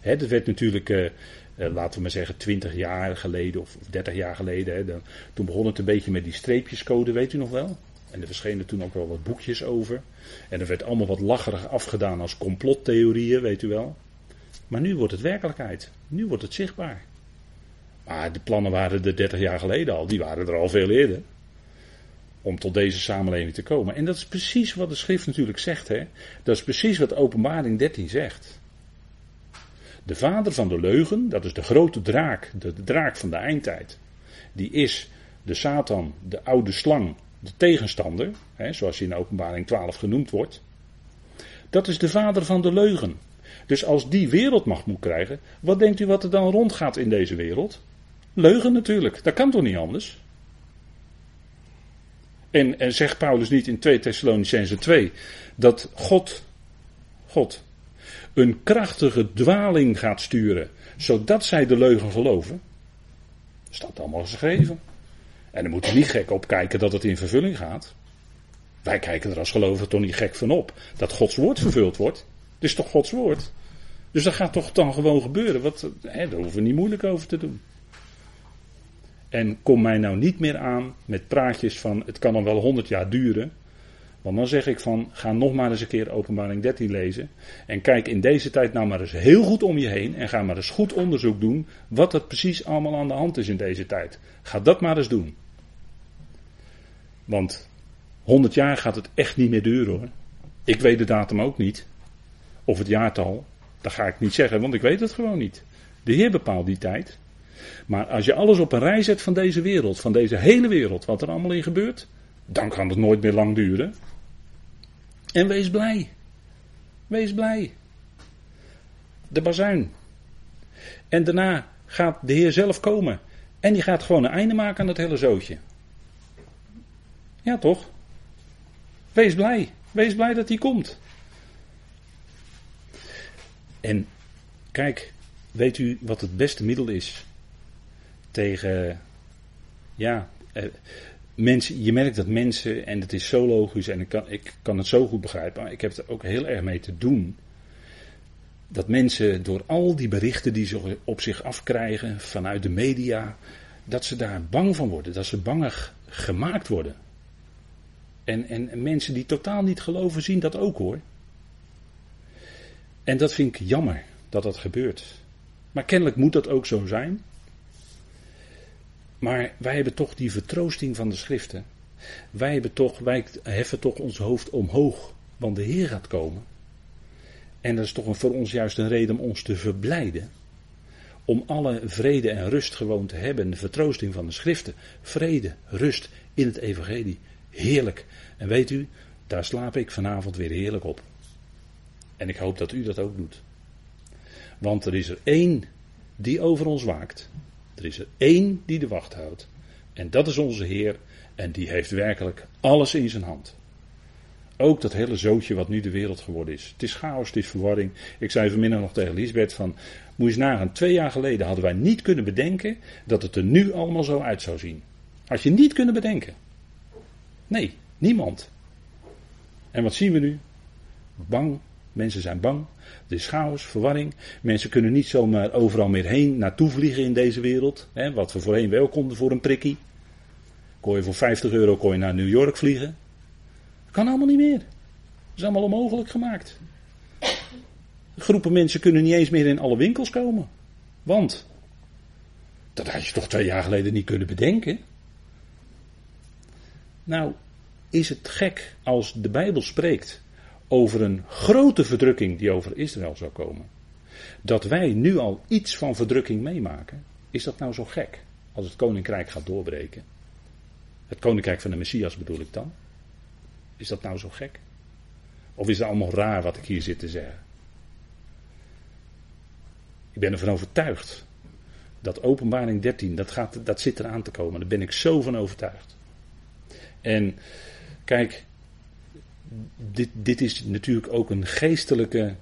Hè, dat werd natuurlijk, uh, laten we maar zeggen, 20 jaar geleden of 30 jaar geleden. Hè, toen begon het een beetje met die streepjescode, weet u nog wel? En er verschenen toen ook wel wat boekjes over. En er werd allemaal wat lacherig afgedaan als complottheorieën, weet u wel. Maar nu wordt het werkelijkheid. Nu wordt het zichtbaar. Maar de plannen waren er 30 jaar geleden al. Die waren er al veel eerder om tot deze samenleving te komen. En dat is precies wat de schrift natuurlijk zegt. Hè? Dat is precies wat openbaring 13 zegt. De vader van de leugen, dat is de grote draak, de, draak van de eindtijd. Die is de Satan, de oude slang, de tegenstander, hè, zoals hij in openbaring 12 genoemd wordt. Dat is de vader van de leugen. Dus als die wereldmacht moet krijgen, wat denkt u wat er dan rondgaat in deze wereld? Leugen natuurlijk, dat kan toch niet anders? En, zegt Paulus niet in 2 Thessalonicense 2 dat God, God een krachtige dwaling gaat sturen, zodat zij de leugen geloven? Staat allemaal geschreven. En dan moeten we niet gek op kijken dat het in vervulling gaat. Wij kijken er als gelovigen toch niet gek van op. Dat Gods woord vervuld wordt. Het is toch Gods woord. Dus dat gaat toch dan gewoon gebeuren. Wat, hè, daar hoeven we niet moeilijk over te doen. En kom mij nou niet meer aan met praatjes van het kan dan wel 100 jaar duren. Want dan zeg ik van ga nog maar eens een keer openbaring 13 lezen. En kijk in deze tijd nou maar eens heel goed om je heen. En ga maar eens goed onderzoek doen wat er precies allemaal aan de hand is in deze tijd. Ga dat maar eens doen. Want 100 jaar gaat het echt niet meer duren hoor. Ik weet de datum ook niet. Of het jaartal. Dat ga ik niet zeggen, want ik weet het gewoon niet. De Heer bepaalt die tijd. Maar als je alles op een rij zet van deze wereld, van deze hele wereld, wat er allemaal in gebeurt, dan kan het nooit meer lang duren. En wees blij. Wees blij. De bazuin. En daarna gaat de Heer zelf komen. En die gaat gewoon een einde maken aan het hele zootje. Ja, toch? Wees blij. Wees blij dat hij komt. En kijk, weet u wat het beste middel is tegen, ja, eh, mensen, je merkt dat mensen, en het is zo logisch en ik kan, ik kan het zo goed begrijpen, maar ik heb er ook heel erg mee te doen. Dat mensen door al die berichten die ze op zich afkrijgen vanuit de media, dat ze daar bang van worden, dat ze banger gemaakt worden. En, en, mensen die totaal niet geloven zien dat ook hoor. En dat vind ik jammer dat dat gebeurt. Maar kennelijk moet dat ook zo zijn. Maar wij hebben toch die vertroosting van de schriften. Wij, hebben toch, wij heffen toch ons hoofd omhoog, want de Heer gaat komen. En dat is toch voor ons juist een reden om ons te verblijden. Om alle vrede en rust gewoon te hebben. De vertroosting van de schriften. Vrede, rust in het evangelie. Heerlijk. En weet u, daar slaap ik vanavond weer heerlijk op. En ik hoop dat u dat ook doet. Want er is er één die over ons waakt. Er is er één die de wacht houdt. En dat is onze Heer. En die heeft werkelijk alles in zijn hand. Ook dat hele zootje wat nu de wereld geworden is. Het is chaos, het is verwarring. Ik zei vanmiddag nog tegen Lisbeth van, moet je twee jaar geleden hadden wij niet kunnen bedenken dat het er nu allemaal zo uit zou zien. Had je niet kunnen bedenken. Nee, niemand. En wat zien we nu? Bang, mensen zijn bang. Er is chaos, verwarring. Mensen kunnen niet zomaar overal meer heen naartoe vliegen in deze wereld. Hè, wat we voorheen wel konden voor een prikkie. Kon je voor 50 euro kon je naar New York vliegen. kan allemaal niet meer. Is allemaal onmogelijk gemaakt. Groepen mensen kunnen niet eens meer in alle winkels komen. Want, dat had je toch twee jaar geleden niet kunnen bedenken. Nou, is het gek als de Bijbel spreekt over een grote verdrukking die over Israël zou komen. Dat wij nu al iets van verdrukking meemaken, is dat nou zo gek als het koninkrijk gaat doorbreken? Het koninkrijk van de Messias bedoel ik dan. Is dat nou zo gek? Of is het allemaal raar wat ik hier zit te zeggen? Ik ben ervan overtuigd dat openbaring 13, dat, gaat, dat zit eraan te komen. Daar ben ik zo van overtuigd. En kijk, dit, dit is natuurlijk ook een geestelijke.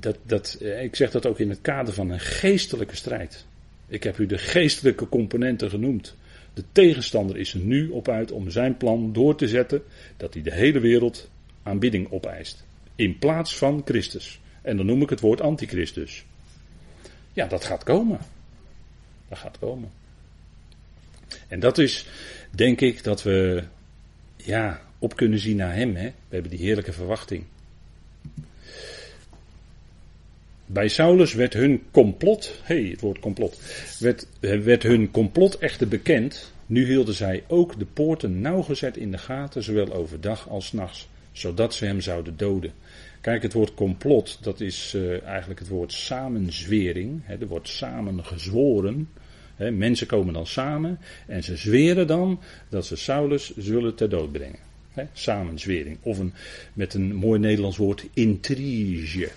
Dat, dat, eh, ik zeg dat ook in het kader van een geestelijke strijd. Ik heb u de geestelijke componenten genoemd. De tegenstander is er nu op uit om zijn plan door te zetten dat hij de hele wereld aanbidding opeist. In plaats van Christus. En dan noem ik het woord antichristus. Ja, dat gaat komen. Dat gaat komen. En dat is, denk ik, dat we ja, op kunnen zien naar Hem. Hè? We hebben die heerlijke verwachting. Bij Saulus werd hun complot, hé, het woord complot, werd, werd hun complot echter bekend. Nu hielden zij ook de poorten nauwgezet in de gaten, zowel overdag als nachts, zodat ze hem zouden doden. Kijk, het woord complot, dat is uh, eigenlijk het woord samenzwering. Hè, er wordt samen gezworen. Hè, mensen komen dan samen en ze zweren dan dat ze Saulus zullen ter dood brengen. Hè, samenzwering. Of een, met een mooi Nederlands woord, intrige.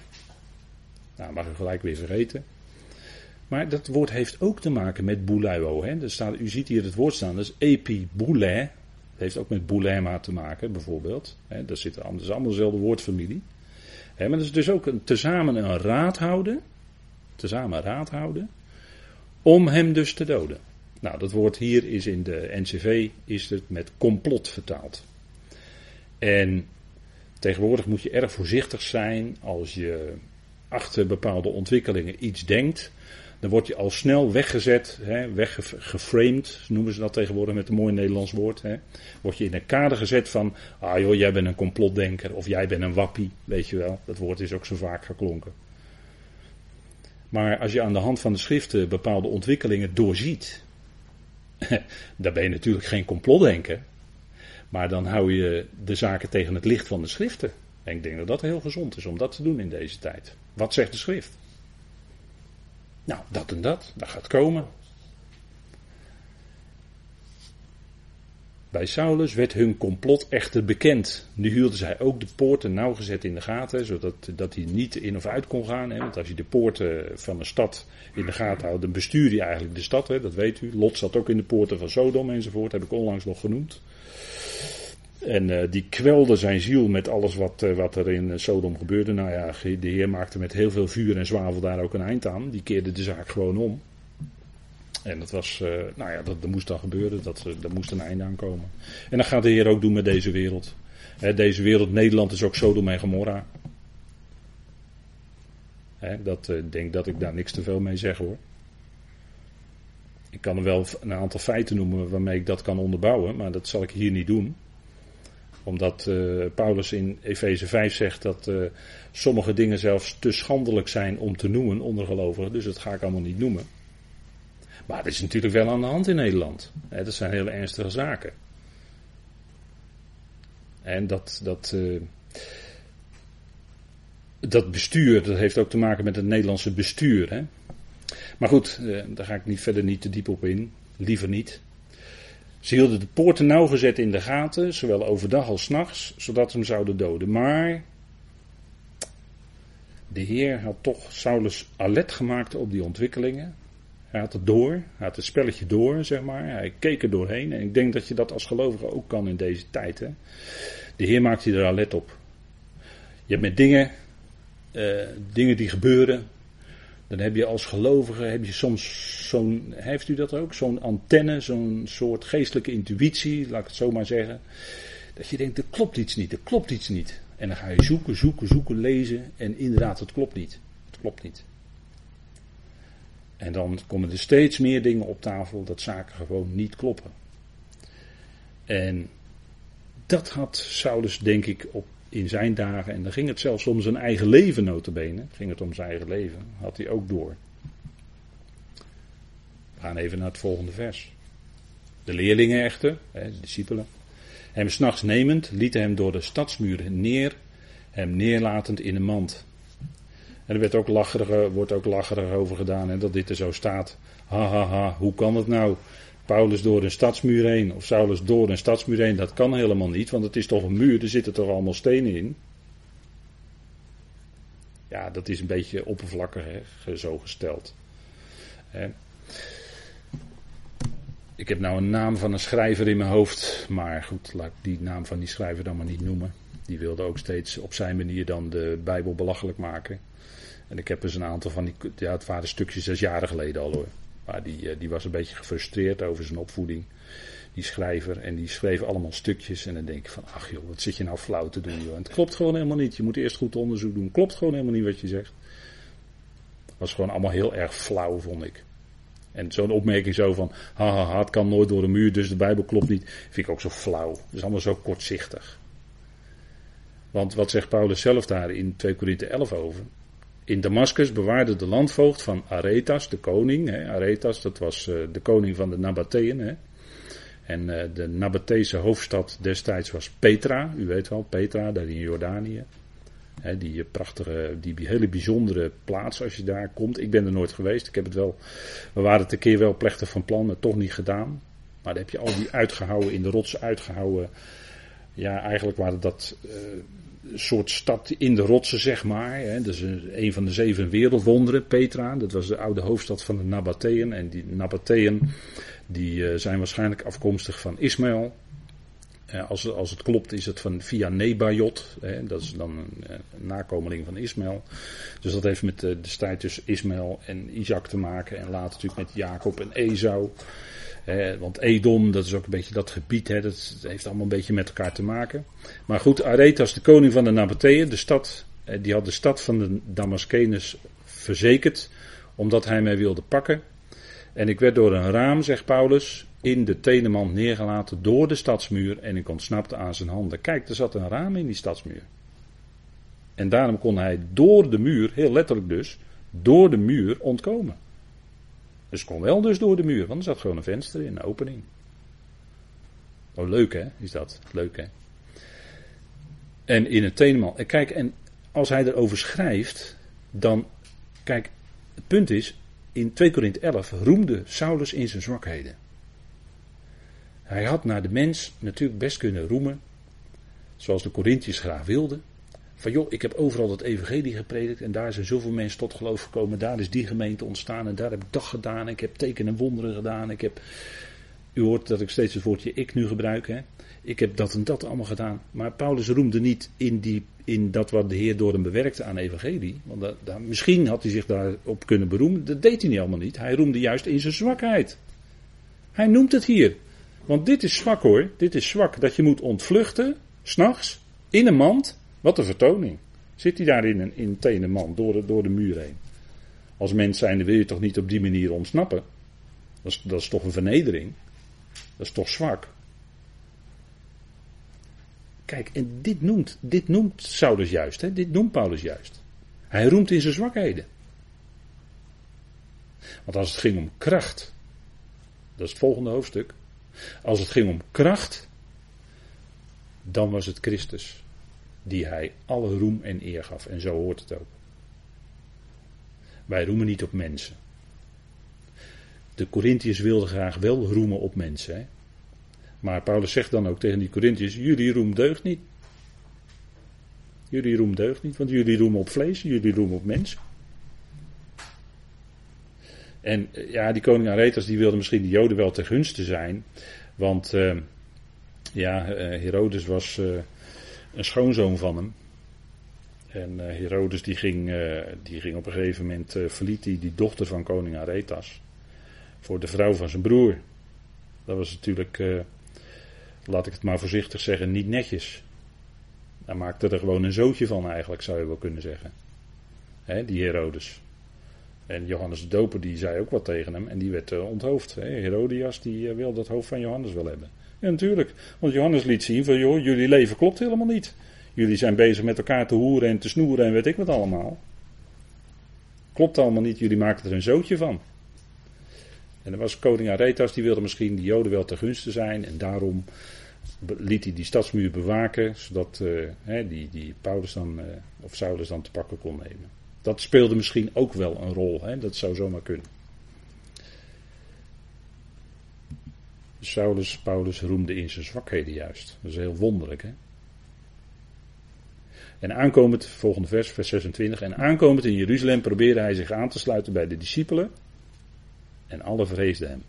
Nou, mag u gelijk weer vergeten. Maar dat woord heeft ook te maken met bouleuo. Hè. Staat, u ziet hier het woord staan, dat is epiboulet. Dat heeft ook met boulema te maken, bijvoorbeeld. Hè, dat, zit, allemaal dezelfde woordfamilie. Hè, maar dat is dus ook een, tezamen een raad houden. Tezamen raad houden. Om hem dus te doden. Nou, dat woord hier is in de NCV is het met complot vertaald. En tegenwoordig moet je erg voorzichtig zijn als je achter bepaalde ontwikkelingen iets denkt. dan word je al snel weggezet, weggeframed, noemen ze dat tegenwoordig met een mooi Nederlands woord. Hè. Word je in een kader gezet van, ah joh, jij bent een complotdenker of jij bent een wappie, weet je wel. Dat woord is ook zo vaak geklonken. Maar als je aan de hand van de schriften bepaalde ontwikkelingen doorziet, dan ben je natuurlijk geen complotdenker. Maar dan hou je de zaken tegen het licht van de schriften. En ik denk dat dat heel gezond is om dat te doen in deze tijd. Wat zegt de schrift? Nou, dat en dat, dat gaat komen. Bij Saulus werd hun complot echter bekend. Nu hielden zij ook de poorten nauwgezet in de gaten, zodat dat hij niet in of uit kon gaan. Hè. Want als je de poorten van een stad in de gaten houdt, dan bestuur je eigenlijk de stad, hè, dat weet u. Lot zat ook in de poorten van Sodom enzovoort, heb ik onlangs nog genoemd. En uh, die kwelde zijn ziel met alles wat, uh, wat er in Sodom gebeurde. Nou ja, de Heer maakte met heel veel vuur en zwavel daar ook een eind aan. Die keerde de zaak gewoon om. En dat was, nou ja, dat, dat, moest dan gebeuren, dat, er moest een einde aankomen. En dat gaat de Heer ook doen met deze wereld. Deze wereld, Nederland is ook Sodom en Gomorra. He, dat denk dat ik daar niks te veel mee zeg hoor. Ik kan er wel een aantal feiten noemen waarmee ik dat kan onderbouwen, maar dat zal ik hier niet doen. Omdat uh, Paulus in Efeze 5 zegt dat sommige dingen zelfs te schandelijk zijn om te noemen onder gelovigen, dus dat ga ik allemaal niet noemen. Maar het is natuurlijk wel aan de hand in Nederland. dat zijn hele ernstige zaken. En dat, dat, uh, dat bestuur, dat heeft ook te maken met het Nederlandse bestuur. Hè? Maar goed, uh, daar ga ik niet, verder niet te diep op in. Liever niet. Ze hielden de poorten nauwgezet in de gaten, zowel overdag als nachts, zodat ze hem zouden doden. Maar de Heer had toch Saulus alert gemaakt op die ontwikkelingen. Hij had het door, hij had het spelletje door, zeg maar. Hij keek er doorheen. En ik denk dat je dat als gelovige ook kan in deze tijd. De Heer maakt je er al let op. Je hebt met dingen, uh, dingen die gebeuren. Dan heb je als gelovige, heb je soms zo'n, heeft u dat ook? Zo'n antenne, zo'n soort geestelijke intuïtie, laat ik het zo maar zeggen. Dat je denkt, er klopt iets niet, er klopt iets niet. En dan ga je zoeken, zoeken, zoeken, lezen. En inderdaad, het klopt niet. Het klopt niet. En dan komen er steeds meer dingen op tafel dat zaken gewoon niet kloppen. En dat had Saulus denk ik op, in zijn dagen, en dan ging het zelfs om zijn eigen leven notabene, ging het om zijn eigen leven, had hij ook door. We gaan even naar het volgende vers. De leerlingen echter, de discipelen, hem s'nachts nemend, lieten hem door de stadsmuren neer, hem neerlatend in een mand. En er werd ook lacherig, wordt ook lacherig over gedaan en dat dit er zo staat. Ha ha ha, hoe kan het nou? Paulus door een stadsmuur heen of Saulus door een stadsmuur heen, dat kan helemaal niet, want het is toch een muur, er zitten toch allemaal stenen in. Ja, dat is een beetje oppervlakkig hè, zo gesteld. Ik heb nou een naam van een schrijver in mijn hoofd, maar goed, laat ik die naam van die schrijver dan maar niet noemen. Die wilde ook steeds op zijn manier dan de Bijbel belachelijk maken. En ik heb dus een aantal van die, ja, het waren stukjes zes jaren geleden al hoor. Maar die, eh, die was een beetje gefrustreerd over zijn opvoeding, die schrijver. En die schreef allemaal stukjes. En dan denk ik van, ach joh, wat zit je nou flauw te doen joh. En het klopt gewoon helemaal niet. Je moet eerst goed onderzoek doen. Klopt gewoon helemaal niet wat je zegt. Het was gewoon allemaal heel erg flauw, vond ik. En zo'n opmerking zo van, haha, ha, het kan nooit door de muur, dus de Bijbel klopt niet. Vind ik ook zo flauw. Dat is allemaal zo kortzichtig. Want wat zegt Paulus zelf daar in 2 Korinthe 11 over? In Damascus bewaarde de landvoogd van Aretas, de koning. Hè. Aretas, dat was uh, de koning van de Nabateën. Hè. En uh, de Nabateese hoofdstad destijds was Petra. U weet wel, Petra, daar in Jordanië. Hè, die prachtige, die hele bijzondere plaats als je daar komt. Ik ben er nooit geweest. Ik heb het wel, we waren het een keer wel plechtig van plan, maar toch niet gedaan. Maar dan heb je al die uitgehouden, in de rots uitgehouden. Ja, eigenlijk waren dat uh, soort stad in de rotsen, zeg maar. Hè. Dat is een van de zeven wereldwonderen, Petra. Dat was de oude hoofdstad van de Nabateën. En die Nabateën die, uh, zijn waarschijnlijk afkomstig van Ismaël. Uh, als, als het klopt is het van via Nebajot. Hè. Dat is dan een, een, nakomeling van Ismaël. Dus dat heeft met de, de strijd tussen Ismaël en Isaac te maken. En later natuurlijk met Jacob en Esau want Edom, dat is ook een beetje dat gebied, dat heeft allemaal een beetje met elkaar te maken. Maar goed, Aretas, de koning van de Nabateeën, de stad, die had de stad van de Damascenus verzekerd omdat hij mij wilde pakken. En ik werd door een raam, zegt Paulus, in de tenenmand neergelaten door de stadsmuur en ik ontsnapte aan zijn handen. Kijk, er zat een raam in die stadsmuur. En daarom kon hij door de muur, heel letterlijk dus, door de muur ontkomen. Dus kon wel dus door de muur, want er zat gewoon een venster in, een opening. Oh, leuk hè, is dat. Leuk hè. En in het tenenmand. En kijk, en als hij erover schrijft, dan, kijk, het punt is, in 2 Korinthe 11 roemde Saulus in zijn zwakheden. Hij had naar de mens natuurlijk best kunnen roemen, zoals de Corinthiërs graag wilden. Van joh, ik heb overal het evangelie gepredikt en daar zijn zoveel mensen tot geloof gekomen. Daar is die gemeente ontstaan en daar heb ik dat gedaan. Ik heb tekenen en wonderen gedaan. Ik heb, u hoort dat ik steeds het woordje ik nu gebruik. Hè? Ik heb dat en dat allemaal gedaan. Maar Paulus roemde niet in, die, in dat wat de Heer door hem bewerkte aan evangelie. Want dat, dat, misschien had hij zich daarop kunnen beroemen. Dat deed hij niet allemaal niet. Hij roemde juist in zijn zwakheid. Hij noemt het hier. Want dit is zwak hoor. Dit is zwak. Dat je moet ontvluchten, s'nachts, in een mand. Wat een vertoning. Zit hij daar in een, in tenen man, door de, door de muur heen. Als mens zijnde wil je toch niet op die manier ontsnappen. Dat is, dat is toch een vernedering. Dat is toch zwak. Kijk, en dit noemt, dit noemt Saulus juist. Hè? Dit noemt Paulus juist. Hij roemt in zijn zwakheden. Want als het ging om kracht. Dat is het volgende hoofdstuk. Als het ging om kracht, dan was het Christus die hij alle roem en eer gaf. En zo hoort het ook. Wij roemen niet op mensen. De Corinthiërs wilden graag wel roemen op mensen. Hè? Maar Paulus zegt dan ook tegen die Corinthiërs: jullie roem deugt niet. Jullie roem deugt niet, want jullie roemen op vlees, jullie roemen op mensen. En eh, ja, die koning Aretas die wilde misschien de Joden wel ten gunste zijn. Want uh, ja, uh, Herodes was uh, een schoonzoon van hem. En Herodes die ging, die ging op een gegeven moment, verliet hij die dochter van koning Aretas. Voor de vrouw van zijn broer. Dat was natuurlijk, laat ik het maar voorzichtig zeggen, niet netjes. Hij maakte er gewoon een zootje van eigenlijk, zou je wel kunnen zeggen. Hè, die Herodes. En Johannes de Doper die zei ook wat tegen hem en die werd uh, onthoofd. Hè. Herodias die uh, wil dat hoofd van Johannes wel hebben. Ja, natuurlijk. Want Johannes liet zien van joh, jullie leven klopt helemaal niet. Jullie zijn bezig met elkaar te hoeren en te snoeren en weet ik wat allemaal. Klopt allemaal niet, jullie maken er een zootje van. En er was koning Aretas, die wilde misschien de Joden wel te gunsten zijn. En daarom liet hij die stadsmuur bewaken, zodat uh, die, die Paulus dan, of Saulus dan te pakken kon nemen. Dat speelde misschien ook wel een rol. Hè? Dat zou zomaar kunnen. Saulus, Paulus roemde in zijn zwakheden juist. Dat is heel wonderlijk. Hè? En aankomend, volgende vers, vers 26. En aankomend in Jeruzalem probeerde hij zich aan te sluiten bij de discipelen. En alle vreesden hem.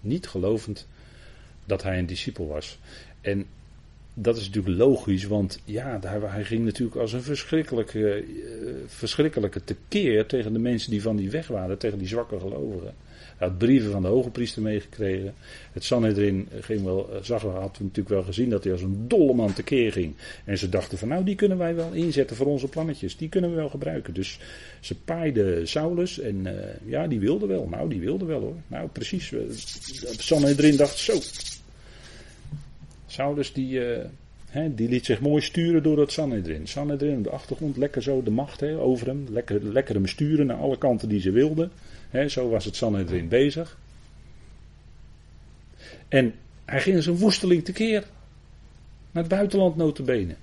Niet gelovend dat hij een discipel was. En dat is natuurlijk logisch, want ja, hij ging natuurlijk als een verschrikkelijke, uh, verschrikkelijke tekeer tegen de mensen die van die weg waren, tegen die zwakke gelovigen. Hij had brieven van de hoge priester meegekregen. Het Sanhedrin ging wel, eh, zag, had natuurlijk wel gezien dat hij als een dolle man tekeer ging. En ze dachten van nou, die kunnen wij wel inzetten voor onze plannetjes. Die kunnen we wel gebruiken. Dus ze paaiden Saulus en uh, ja, die wilde wel. Nou, die wilde wel hoor. Nou, precies. Het Sanhedrin dacht zo, Saulus die, uh, die liet zich mooi sturen door dat Sanhedrin. Sanhedrin op de achtergrond, lekker zo de macht over hem. Lekker, lekker hem sturen naar alle kanten die ze wilden. zo was het Sanhedrin bezig. En hij ging een woesteling tekeer. Naar het buitenland notabene.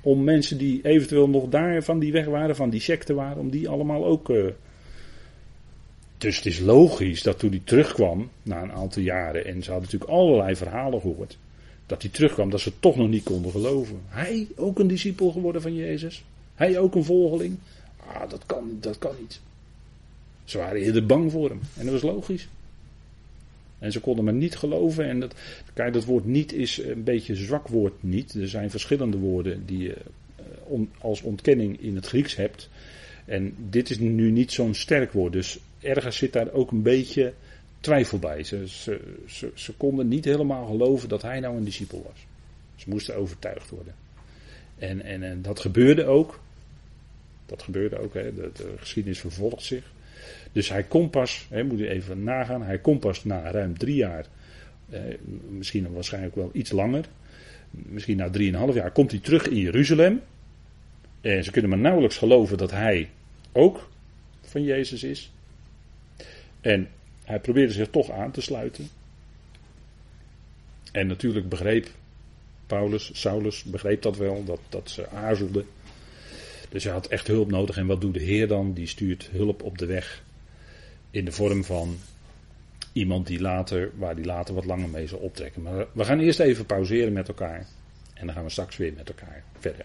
Om mensen die eventueel nog daar van die weg waren, van die secte waren, om die allemaal ook... Uh, dus het is logisch dat toen hij terugkwam, na een aantal jaren, en ze hadden natuurlijk allerlei verhalen gehoord dat hij terugkwam, dat ze toch nog niet konden geloven. Hij ook een discipel geworden van Jezus? Hij ook een volgeling? Ah, dat kan, dat kan niet. Ze waren eerder bang voor hem. En dat was logisch. En ze konden maar niet geloven. En dat, kijk, dat woord niet is een beetje een zwak woord niet. Er zijn verschillende woorden die je eh, als ontkenning in het Grieks hebt. En dit is nu niet zo'n sterk woord. Dus ergens zit daar ook een beetje twijfel bij. Ze, ze, ze, konden niet helemaal geloven dat hij nou een discipel was. Ze moesten overtuigd worden. En, en, en dat gebeurde ook. Dat gebeurde ook, hè. De, de geschiedenis vervolgt zich. Dus hij komt pas, hè, moet u even nagaan, hij komt pas na ruim drie jaar, eh, misschien waarschijnlijk wel iets langer, misschien na drieënhalf jaar, komt hij terug in Jeruzalem. En ze kunnen maar nauwelijks geloven dat hij ook van Jezus is. En hij probeerde zich toch aan te sluiten. En natuurlijk begreep Paulus, Saulus, begreep dat wel, dat, dat ze aarzelde. Dus hij had echt hulp nodig. En wat doet de Heer dan? Die stuurt hulp op de weg. In de vorm van iemand die later, waar die later wat langer mee zal optrekken. Maar we gaan eerst even pauzeren met elkaar. En dan gaan we straks weer met elkaar verder.